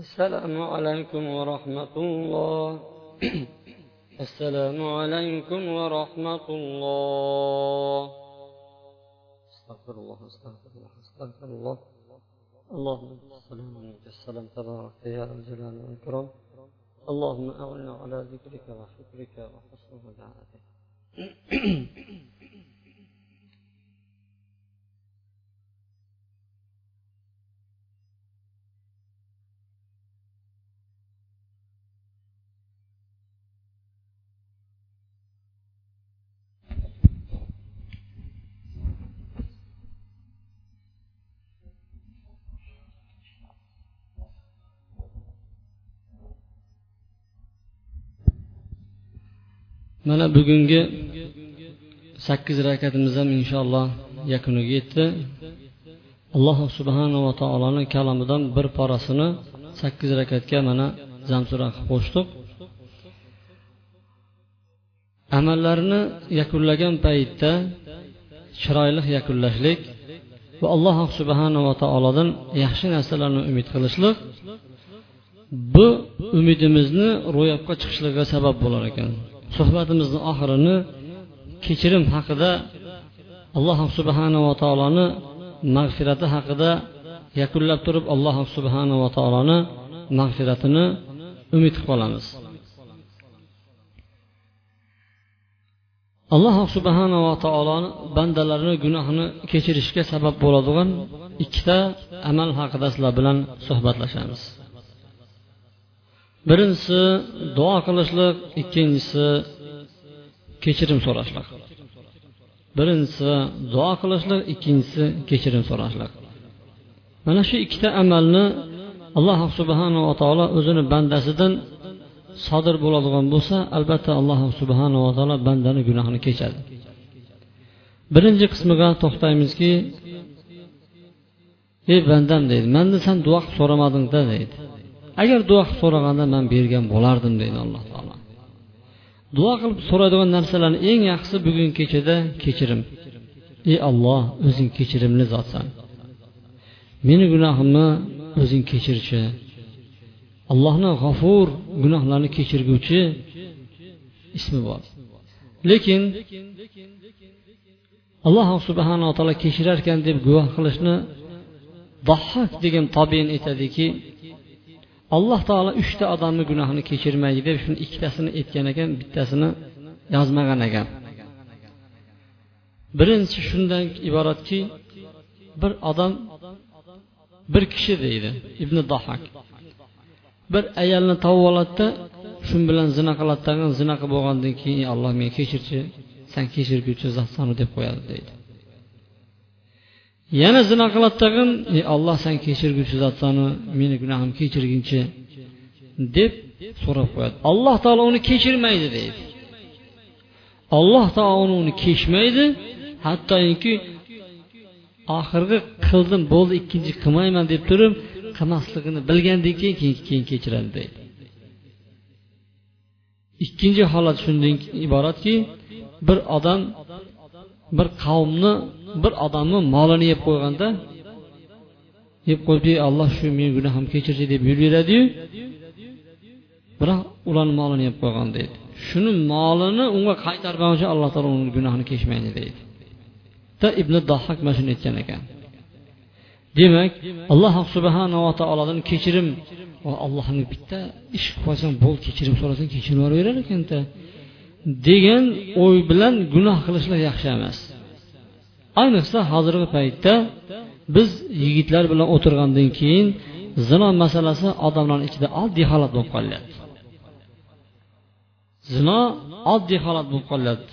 السلام عليكم ورحمة الله. السلام عليكم ورحمة الله. استغفر الله استغفر الله استغفر الله. اللهم السلام عليك السلام تبارك يا ذا الجلال والإكرام. اللهم أعنا على ذكرك وشكرك وحسن عبادتك mana bugungi sakkiz rakatimiz ham inshaalloh yakuniga yetdi. Alloh subhanava taoloni kalomidan bir porasini sakkiz rakatga mana zamsura qilib qo'shdik amallarni yakunlagan paytda chiroyli yakunlashlik va alloh subhanava taolodan yaxshi narsalarni umid qilishlik bu umidimizni ro'yobga chiqishligiga sabab bo'lar ekan. Suhbatimizni oxirini kechirim haqida alloh subhanava taoloni mag'firati haqida yakunlab turib alloh subhanava taoloni mag'firatini umid qilib qolamiz alloh subhanava taoloni bandalarini gunohini kechirishga sabab bo'ladigan ikkita amal haqida sizlar bilan suhbatlashamiz. Birinchisi duo qilishlik ikkinchisi kechirim so'rashlik. Birinchisi duo qilishlik ikkinchisi kechirim so'rashlik. Mana shu ikkita amalni alloh subhanava taolo o'zini bandasidan sodir bo'ladigan bo'lsa albatta alloh subhanava taolo bandani gunohini kechadi. Birinchi qismiga to'xtaymizki ey bandam deydi. Mandan san duo qilib so'ramadingda deydi. Agar duo qilib so'raganda man bergan bo'lardim deydi alloh taolo. Duo qilib so'raydigan narsalarni eng yaxshisi bugungi kechada kechirim. Ey olloh o'zing kechirimli zotsan. Meni gunohimni o'zing kechirchi. Allohni g'afur gunohlarni kechirguvchi ismi bor. Lekin alloh subhanava taolo kechirarkan deb guvoh qilishni dahhak degan tobein aytadiki alloh taolo uchta odamni gunohini kechirmaydi deb shuni ikkitasini aytgan ekan bittasini yozmagan ekan. Birinchi shundan iboratki bir odam bir kishi deydi ibn dohak bir ayolni topib oladida shu bilan zina qiladi zina qilib bo'lgandan keyin alloh meni kechirchi san kechirguvchi zotsan deb qo'yadi deydi. Yana zina qiladi tag'in ey olloh san kechirguvchi zotsanu meni gunohimni kechirginchi deb so'rab qo'yadi. Alloh taolo uni kechirmaydi deydi. Alloh taolo uni kechmaydi. Hattoki oxirgi qildim bo'ldi ikkinchi qilmayman deb turib qilmasligini bilgandan keyin keyin keyin kechiradi deydi. Ikkinchi holat shundan iboratki bir odam bir qavmni bir odamni molini yeb qo'yganda yeb qo'yib alloh shu meni gunohimni kechirsin deb yuraveradiyu biroq ularni molini yeb qo'ygan deydi. Shuni molini unga qaytarmaguncha alloh taolo uni gunohini kechmaydi deydi. Da ibn dohak mana shuni aytgan ekan. Demak alloh subhanava taolodan kechirim allohni bitta ish qilib qo'ysang bo'ldi kechirim so'rasang kechirib yuboraverar ekanda degan o'y bilan gunoh qilishlar yaxshi emas. Ayniqsa hozirgi paytda biz yigitlar bilan o'tirgandan keyin zino masalasi odamlarni ichida oddiy holat bo'lib qolyapti. Zino oddiy holat bo'lib qolyapti.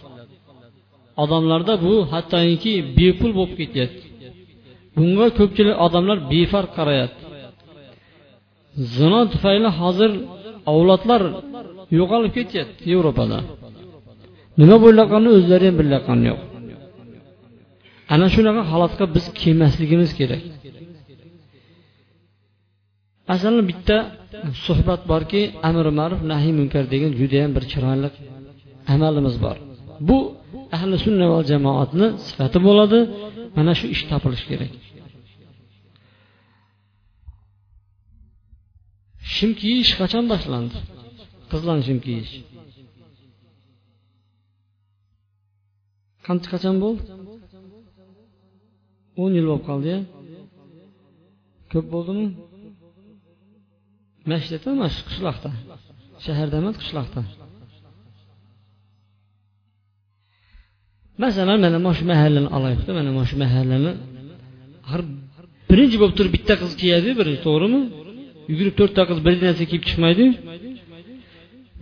Odamlarda bu hattoki bepul bo'lib ketyapti. Bunga ko'pchilik odamlar befarq qarayapti. Zino tufayli hozir avlodlar yo'qolib ketyapti yevropada. Nima bo'layotganini o'zlari ham bilayotgani yo'q. Ana shunaqa holatga biz kelmasligimiz kerak. Masalan bitta suhbat borki amri ma'ruf nahiy munkar degan judayam bir chiroyli amalimiz bor. Bu ahli sunna va jamoatni sifati bo'ladi mana shu ish topilishi kerak. Shim kiyish qachon boshlandi? Qizlarni shim kiyish qancha qachon bo'ldi? O'n yil bo'lib qoldi ya ko'p bo'ldimi? Masjidda mana shu qishloqda. Shaharda emas qishloqda. Masalan mana mana shu mahallani olaylikda mana mana shu mahallani. Axir birinchi bo'lib turib bitta qiz kiyadi birinchi to'g'rimi? Yugurib to'rtta qiz bir narsa kiyib chiqmaydi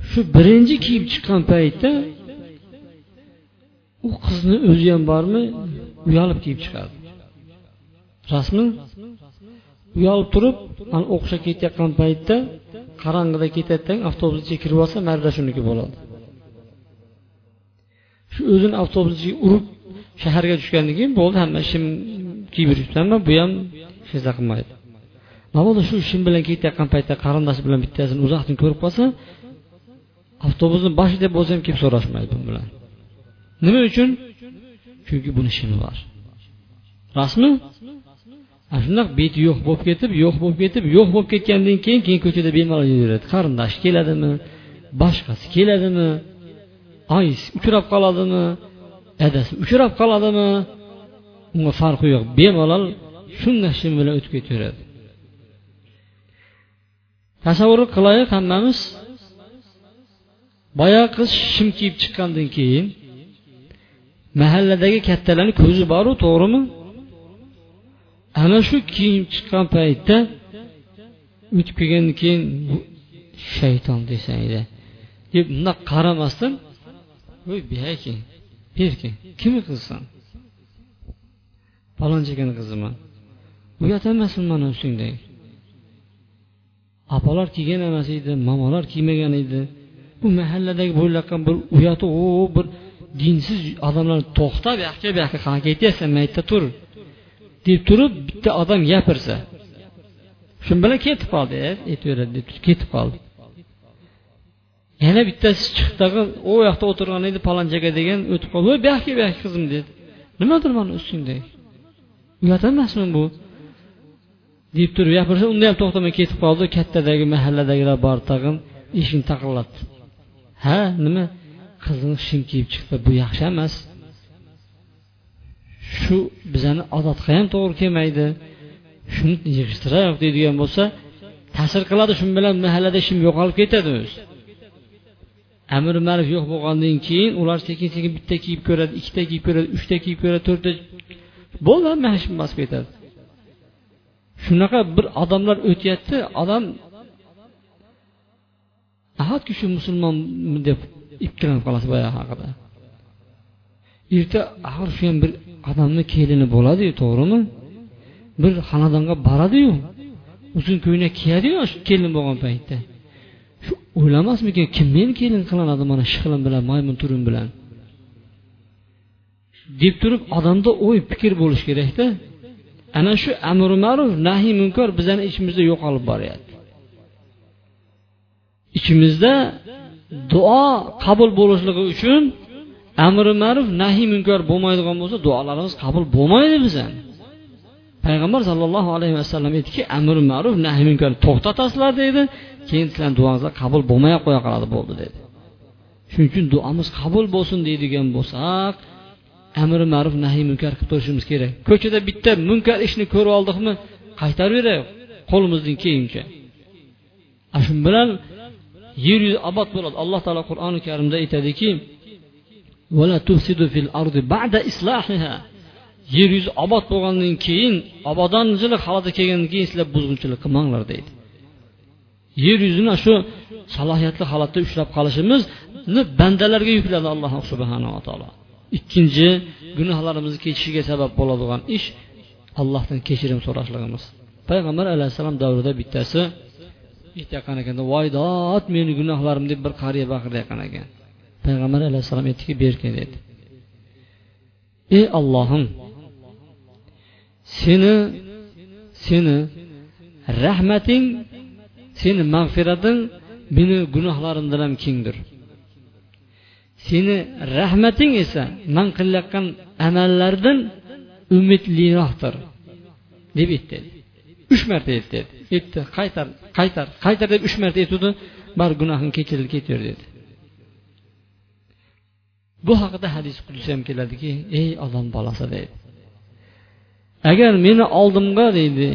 shu birinchi kiyib chiqqan paytda u qizni o'zi ham bormi? Uyalib kiyib chiqadi. Rostmi uyalib turib ana o'qishga ketayotgan paytda qorong'ida ketayotgan avtobus ichiga kirib olsa marra shuniki bo'ladi. Shu o'zini avtobus ichiga urib shaharga tushgandan keyin bo'ldi hamma shim kiyib yuribsanmi bu ham hech narsa qilmaydi. Mabodo shu shim bilan ketayotgan paytda qarindoshi bilan bittasini uzoqdan ko'rib qolsa avtobusni boshida bo'lsa ham kelib so'rashmaydi bu bilan. Nima uchun? Chunki buni shimi bor. Rostmi ana shundoq beti yo'q bo'lib ketib yo'q bo'lib ketib yo'q bo'lib ketgandan keyin keyin ko'chada bemalol yuraveradi qarindoshi keladimi boshqasi keladimi oyisi uchrab qoladimi dadasi uchrab qoladimi unga farqi yo'q bemalol shunday shim bilan o'tib ketaveradi tasavvur qilaylik hammamiz boyagi qiz shim kiyib chiqqandan keyin mahalladagi kattalarni ko'zi boru to'g'rimi ana shu kiyim chiqqan paytda o'tib kelgandan keyin shayton desangda deb bundoq qaramasdan voy buyoqki berkin kimni qizisan palonchigani qiziman. Uyat emasmi mana ustingdagi opalar kiygan emas edi momolar kiymagan edi. Bu mahalladagi bo'layotgan bir uyati u bir dinsiz odamlar to'xta bu yoqqa bu yoqqa qanaqa ketyapsan maytda tur. Deb turib bitta odam gapirsa shu bilan ketib qoldi aytaveradi deb ketib qoldi. Yana bittasi chiqdi tag'in u yoqda o'tirgan edi palonchaga degan o'tib qoldi voy buyoqqa buyoqqa qizim dedi. Nimadir mani ustingda? Uyat emasmi bu deb turib gapirsa unda ham to'xtamay ketib qoldi kattadagi mahalladagilar bor tag'in eshikni taqillatdi. Ha nima? Qizing shim kiyib chiqdi bu yaxshi emas. Shu bizani odatga ham to'g'ri kelmaydi. Shuni yig'ishtiraylik deydigan bo'lsa ta'sir qiladi shu bilan mahallada ishim yo'qolib ketadi o'zi. Amri ma'ruf yo'q bo'lgandan keyin ular sekin sekin bitta kiyib ko'radi ikkita kiyib ko'radi uchta kiyib ko'radi to'rtta bo'ldi hamma shu bosib ketadi. Shunaqa bir odamlar o'tyapti odam nahotki shu musulmonmi deb ikkilanib qolasiz boyagi haqida? Erta axir shu ham bir odamni kelini bo'ladiyu to'g'rimi? Bir xonadonga boradiyu uzun ko'ylak kiyadiyu shu kelin bo'lgan paytda. Shu o'ylamasmikin kim meni kelin qilinadi mana shiqlim bilan maymun turim bilan? Deb turib odamda o'y fikr bo'lishi kerakda. Ana shu amri ma'ruf nahiy munkar bizani ichimizda yo'qolib boryapti. Ichimizda duo qabul bo'lishligi uchun amri ma'ruf nahiy munkar bo'lmaydigan bo'lsa duolarimiz qabul bo'lmaydi bizani payg'ambar sollallohu alayhi vasallam aytdiki amri ma'ruf nahiy munkar to'xtatasizlar deydi keyin sizlarni duongizlar qabul bo'lmay qo'ya qoladi bo'ldi dedi. Shuning uchun duomiz qabul bo'lsin deydigan bo'lsak amri ma'ruf nahiy munkar qilib turishimiz kerak. Ko'chada bitta munkar ishni ko'rib oldikmi qaytarib yuboraylik qo'limizdan kelguncha shu bilan yer yuzi obod bo'ladi. Alloh taolo qur'oni karimda aytadiki yer yuzi obod bo'lgandan keyin obodonchilik holati kelgandan keyin sizlar buzg'unchilik qilmanglar deydi. Yer yuzini shu salohiyatli holatda ushlab qolishimizni bandalarga yukladi alloh subhanava taolo. Ikkinchi gunohlarimizni kechishiga sabab bo'ladigan ish allohdan kechirim so'rashligimiz. Payg'ambar alayhissalom davrida bittasi aytayotgan ekanda voy dod meni gunohlarim deb bir qariya baqirayotgan ekan. Payg'ambar alayhissalom aytdiki berkin dedi. Ey ollohim seni seni rahmating seni mag'firating meni gunohlarimdan ham kengdir seni rahmating esa man qilayotgan amallardan umidliroqdir deb aytdi uch marta aytdi aytdi qaytar qaytar qaytar deb uch marta aytuvdi baribir gunohing kechirilib ketaver dedi bu haqida hadis qudsi ham keladiki ey odam bolasi deydi agar meni oldimga deydi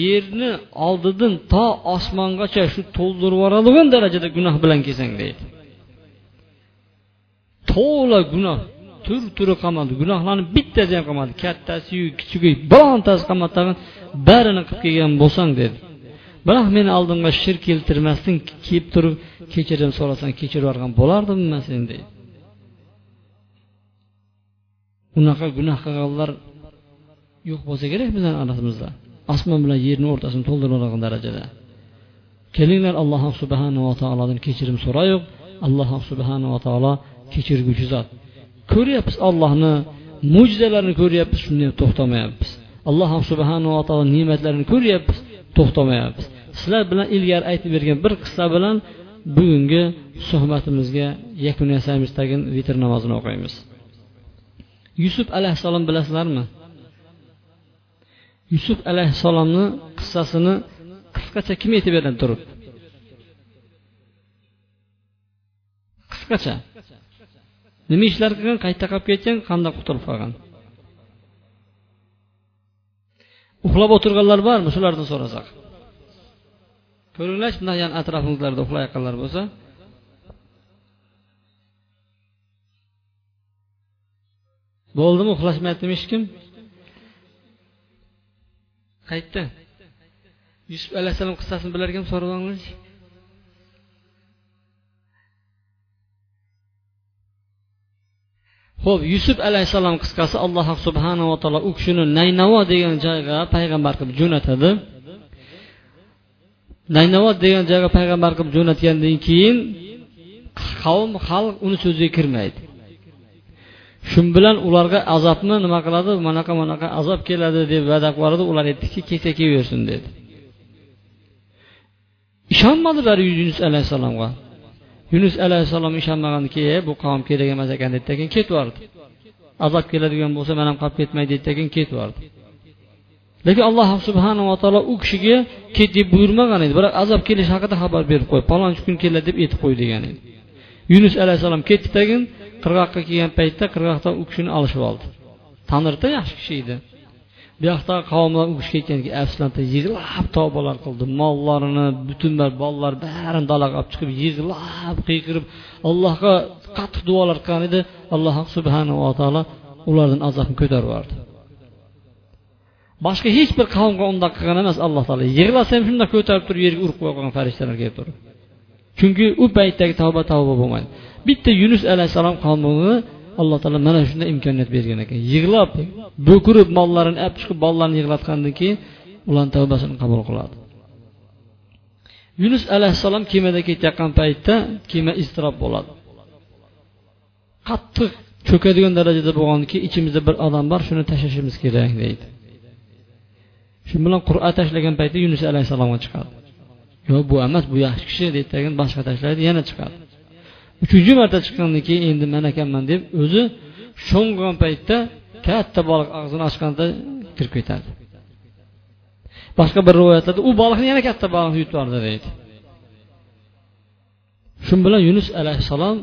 yerni oldidan to osmongacha shu to'ldirib yuboradigan darajada gunoh bilan kelsang deydi. To'la gunoh tur turi qolmadi gunohlarni bittasi ham qolmadi kattasiyu kichigi birontasi qolmadi tag'in barini qilib kelgan bo'lsang dedi biroq meni oldimga shirk keltirmasdan kelib turib kechirim so'rasang kechirib yuborgan bo'lardimmi man seni deydi. Unaqa gunoh qilganlar yo'q bo'lsa kerak bizlarni orasimizda osmon bilan yerni o'rtasini to'ldiradigan darajada. Kelinglar alloh subhanava taolodan kechirim so'raylik alloh subhanava taolo kechirguvchi zot ko'ryapmiz ollohni mo'jizalarini ko'ryapmiz shunday to'xtamayapmiz. Alloh subhanava taolo ne'matlarini ko'ryapmiz to'xtamayapmiz. Sizlar bilan ilgari aytib bergan bir qissa bilan bugungi suhbatimizga yakun yasaymiz tagin vitr namozini o'qiymiz. Yusuf alayhissalom bilasizlarmi? Yusuf alayhissalomni qissasini qisqacha kim aytib beradi turib? Qisqacha. Nima ishlar qilgan qayerda qolib ketgan qanday qutulib qolgan? Uxlab o'tirganlar bormi? Shulardan so'rasak. Ko'ringlarchi bunday atrofingizlarda uxlayotganlar bo'lsa. Bo'ldimi uxlashmayaptimi hech kim qayerda yusuf alayhissalom qissasini bilar ekan so'rab olinglarchi ho'p yusuf alayhissalom qissasi alloh subhanava taolo u kishini naynavo degan joyga payg'ambar qilib jo'natadi. Naynavo degan joyga payg'ambar qilib jo'natgandan keyin qavm xalq uni so'ziga kirmaydi. Shu bilan ularga azobni nima qiladi? Manaqa manaqa azob keladi deb va'da qilib ular aytdiki kelsa kelaversin dedi. Ishonmadilar yunus alayhissalomga. Yunus alayhissalom ishonmagandan keyin bu qavm kerak emas ekan dedida keyin ketib yubordi azob keladigan bo'lsa man ham qolib ketmay dedi. Keyin ketib yubordi lekin alloh subhanava taolo u kishiga ket deb buyurmagan edi. Biroq azob kelishi haqida xabar berib qo'y. Palonchi kun keladi deb aytib qo'y degan edi. Yunus alayhissalom ketdi tagin. Qirg'oqqa kelgan paytda qirg'oqdan u kishini olishib oldi. Tanirda yaxshi kishi edi. Bu yoqda qavmlar u kishiga aytganki afsuslanib yig'lab tavbalar qildi. Mollarini butun bolalar barini dalaga olib chiqib yig'lab qiyqirib allohga qattiq duolar qilgan edi. Alloh subhanava taolo ulardan azobni ko'tarib yubordi. Boshqa hech bir qavmga undoq qilgan emas alloh taolo. Yig'lasa ham shundoq ko'tarib turib yerga urib qo'ygan farishtalar kelib turib chunki u paytdagi tavba tavba bo'lmaydi. Bitta yunus alayhissalom qavmini alloh taolo mana shunday imkoniyat bergan ekan. Yig'lab bo'kirib mollarini olib chiqib bolalarni yig'latgandan keyin ularni tavbasini qabul qiladi. Yunus alayhissalom kemada ketayotgan paytda kema iztirob bo'ladi. Qattiq cho'kadigan darajada bo'lganki ichimizda bir odam bor shuni tashlashimiz kerak deydi. Shu bilan qur'a tashlagan paytda yunus alayhissalomga chiqadi. Yo'q bu emas bu yaxshi kishi deydi boshqa tashlaydi yana chiqadi. Uchinchi marta chiqqandan keyin endi man ekanman deb o'zi sho'ng'gan paytda katta baliq og'zini ochganda kirib ketadi boshqa bir rivoyatlarda u baliqni yana katta baliqni yutib yubordi deydi. Shu bilan yunus alayhissalom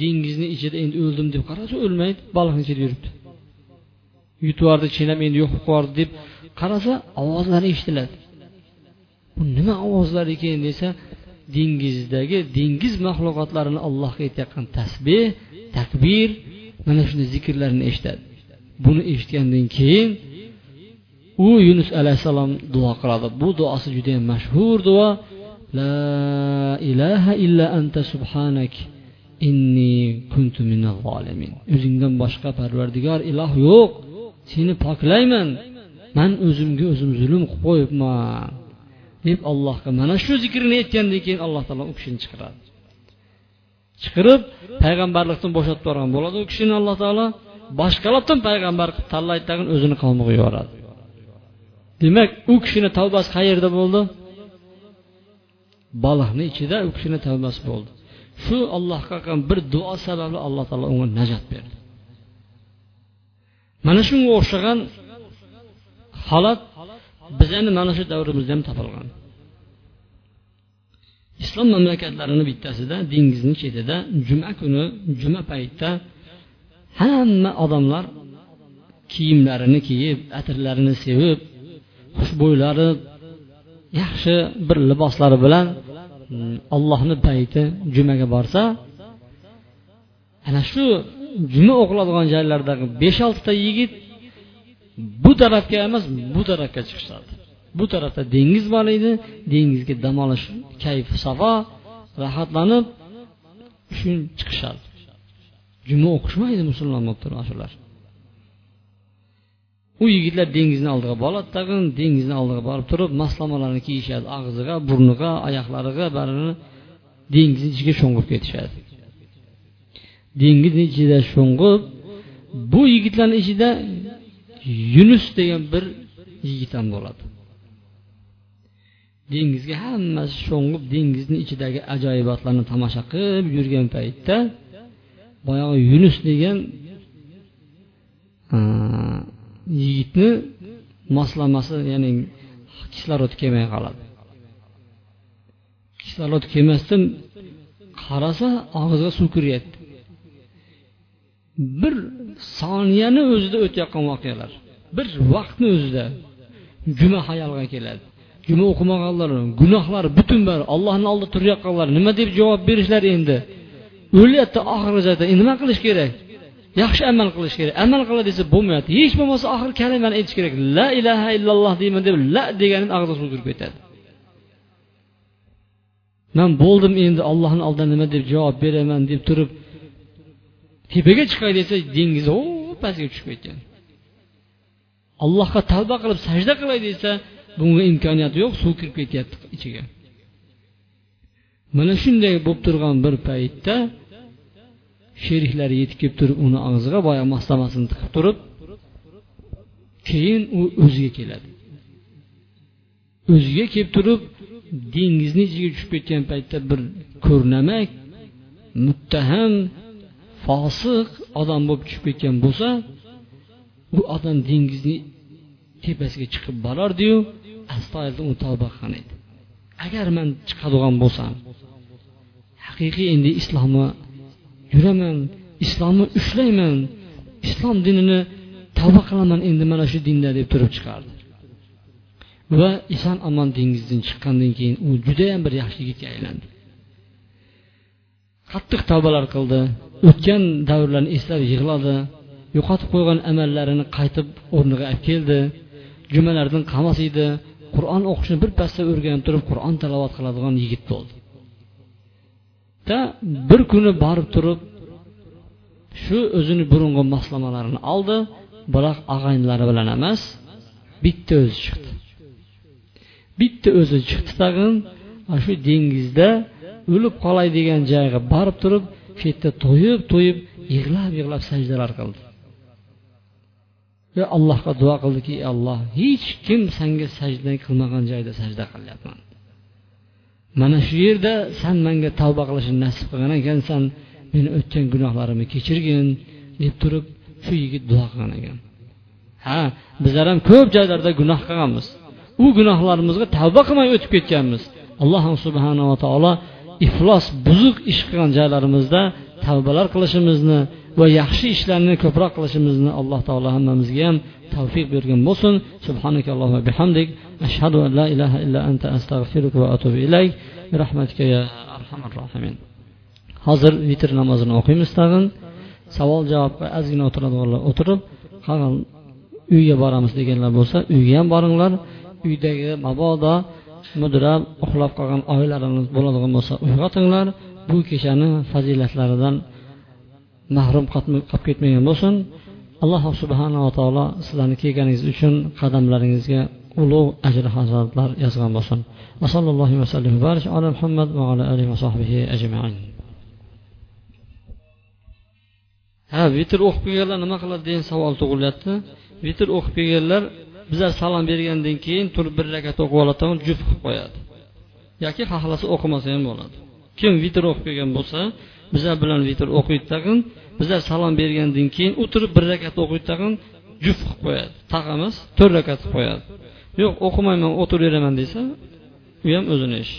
dengizni ichida endi o'ldim deb qarasa o'lmaydi baliqni ichida yuribdi. Yutib yubordi chinam endi yo'q bo'lib qoldi deb qarasa ovozlari eshitiladi. Bu nima ovozlar ekan desa dengizdagi dengiz maxluqotlarini allohga aytayotgan tasbeh takbir mana shunday zikrlarni eshitadi. Buni eshitgandan keyin u yunus alayhissalom duo qiladi. Bu duosi judayam mashhur duo. La ilaha illa anta subhanak inni kuntu minal zolimin o'zingdan boshqa parvardigor iloh yo'q. Seni poklayman. Man o'zimga o'zim zulm qilib qo'yibman. Deb allohga mana shu zikrni aytgandan keyin alloh taolo u kishini chiqaradi chiqarib payg'ambarlikdan bo'shatib yuborgan bo'ladi u kishini alloh taolo. Boshqalardan payg'ambar qilib tanlaydi tag'in o'zini qavmiga yuboradi. Demak u kishini tavbasi qayerda bo'ldi? Baliqni ichida u kishini tavbasi bo'ldi. Shu allohga qilgan bir duo sababli alloh taolo unga najot berdi. Mana shunga o'xshagan holat bizani mana shu davrimizda ham topilgan. Islom mamlakatlarini bittasida dengizni chetida juma kuni juma paytida hamma odamlar kiyimlarini kiyib atirlarini sevib xushbo'ylari yaxshi bir liboslari bilan mm, ollohni payti jumaga borsa ana shu juma o'qiladigan joylardagi besh oltita yigit bu tarafga emas bu tarafga chiqishadi. Bu tarafda dengiz bor edi dengizga dam olish kayf safo rohatlanib shun chiqishadi juma o'qishmaydi musulmon bo'lib turib u yigitlar dengizni oldiga boradi tag'in dengizni oldiga borib turib maslamalarni kiyishadi og'ziga burniga oyoqlariga barini dengizni ichiga sho'ng'ib ketishadi. Dengizni ichida sho'ng'ib bu yigitlarni ichida yunus degan bir yigit ham bo'ladi. Dengizga hammasi sho'ng'ib dengizni ichidagi ajoyibotlarni tomosha qilib yurgan paytda boyagi yunus degan yigitni moslamasi ya'ni kislorod kelmay qoladi. Kislorod kelmasdan qarasa og'ziga suv kiryapti. Bir soniyani o'zida o'tayotgan voqealar. Bir vaqtni o'zida juma hayolga keladi. Juma o'qimaganlar gunohlari butun bor allohni oldida turayotganlar nima deb javob berishlar endi? O'lyapti oxirgi joyda. Endi nima qilish kerak? Yaxshi amal qilish kerak. Amal qila desa bo'lmayapti. Hech bo'lmasa oxiri kalimani aytish kerak. La ilaha illalloh deyman deb la deganini og'ziga suv ketadi. Man bo'ldim endi ollohni oldida nima deb javob beraman deb turib tepaga chiqay desa dengiz o pastga tushib ketgan. Allohga tavba qilib sajda qilay desa bunga imkoniyati yo'q suv kirib ketyapti ichiga. Mana shunday bo'lib turgan bir paytda sheriklari yetib kelib turib uni og'ziga boya moslamasini tiqib turib keyin u o'ziga keladi. O'ziga kelib turib dengizni ichiga tushib ketgan paytda bir ko'rnamak muttaham fosiq odam bo'lib tushib ketgan bo'lsa u odam dengizni tepasiga chiqib borardiyu astoydil uni tavba qilgan edi agar man chiqadigan bo'lsam haqiqiy endi islomga yuraman islomni ushlayman islom dinini tavba qilaman endi mana shu dinda deb turib chiqardi. Va eson omon dengizdan chiqqandan keyin u judayam bir yaxshi yigitga aylandi. Qattiq tavbalar qildi. O'tgan davrlarni eslab yig'ladi. Yo'qotib qo'ygan amallarini qaytib o'rniga olib keldi. Jumalardan qamasiydi qur'on o'qishni birpasda o'rganib turib qur'on talovat qiladigan yigit bo'ldi. Da bir kuni borib turib shu o'zini burungi moslamalarini oldi. Biroq og'aynilari bilan emas bitta o'zi chiqdi. Bitta o'zi chiqdi tag'in. Shu dengizda o'lib qolay degan joyga borib turib shu yerda to'yib to'yib yig'lab yig'lab sajdalar qildi. Va allohga duo qildiki alloh hech kim senga sajda qilmagan joyda sajda qilyapman mana shu yerda san menga tavba qilishni nasib qilgan ekansan meni o'tgan gunohlarimni kechirgin deb turib shu yigit duo qilgan ekan. Ha bizlar ham ko'p joylarda gunoh qilganmiz. U gunohlarimizga tavba qilmay o'tib ketganmiz. Alloh subhanava taolo iflos buzuq ish qilgan joylarimizda tavbalar qilishimizni va yaxshi ishlarni ko'proq qilishimizni alloh taolo hammamizga ham tavfiq bergan bo'lsin. Subhanak allohumma bihamdik. Ashhadu an la ilaha illa anta astag'firuka va atubu ilayk. Rahmatika ya arhamar rohimin hozir vitr namozini o'qiymiz tag'in. Savol javobga ozgina o'tiradiganlar o'tirib qolgan uyga boramiz deganlar bo'lsa uyga ham boringlar. Uydagi mabodo mudrab uxlab qolgan oilalarimiz bo'ladigan bo'lsa uyg'otinglar bu kechani fazilatlaridan mahrum qolib ketmagan bo'lsin. Alloh subhanava taolo sizlarni kelganingiz uchun qadamlaringizga ulug' ajr hazratlar yozgan bo'lsin. Va sallallohu vasallam ala muhammad va ala alihi va sohbihi ajmain. Ha vitr o'qib kelganlar nima qiladi degan savol tug'ilyapti. Vitr o'qib kelganlar bizlar salom bergandan keyin turib bir rakat o'qib oladi juft qilib qo'yadi. Yoki xohlasa o'qimasa ham bo'ladi. Kim vitr o'qib kelgan bo'lsa bizlar bilan vitr o'qiydi tag'in bizlar salom bergandan keyin o'tirib bir rakat o'qiydi tag'in juft qilib qo'yadi. Taq emas to'rt rakat qilib qo'yadi. Yo'q o'qimayman o'tiraveraman desa u ham o'zini ishi.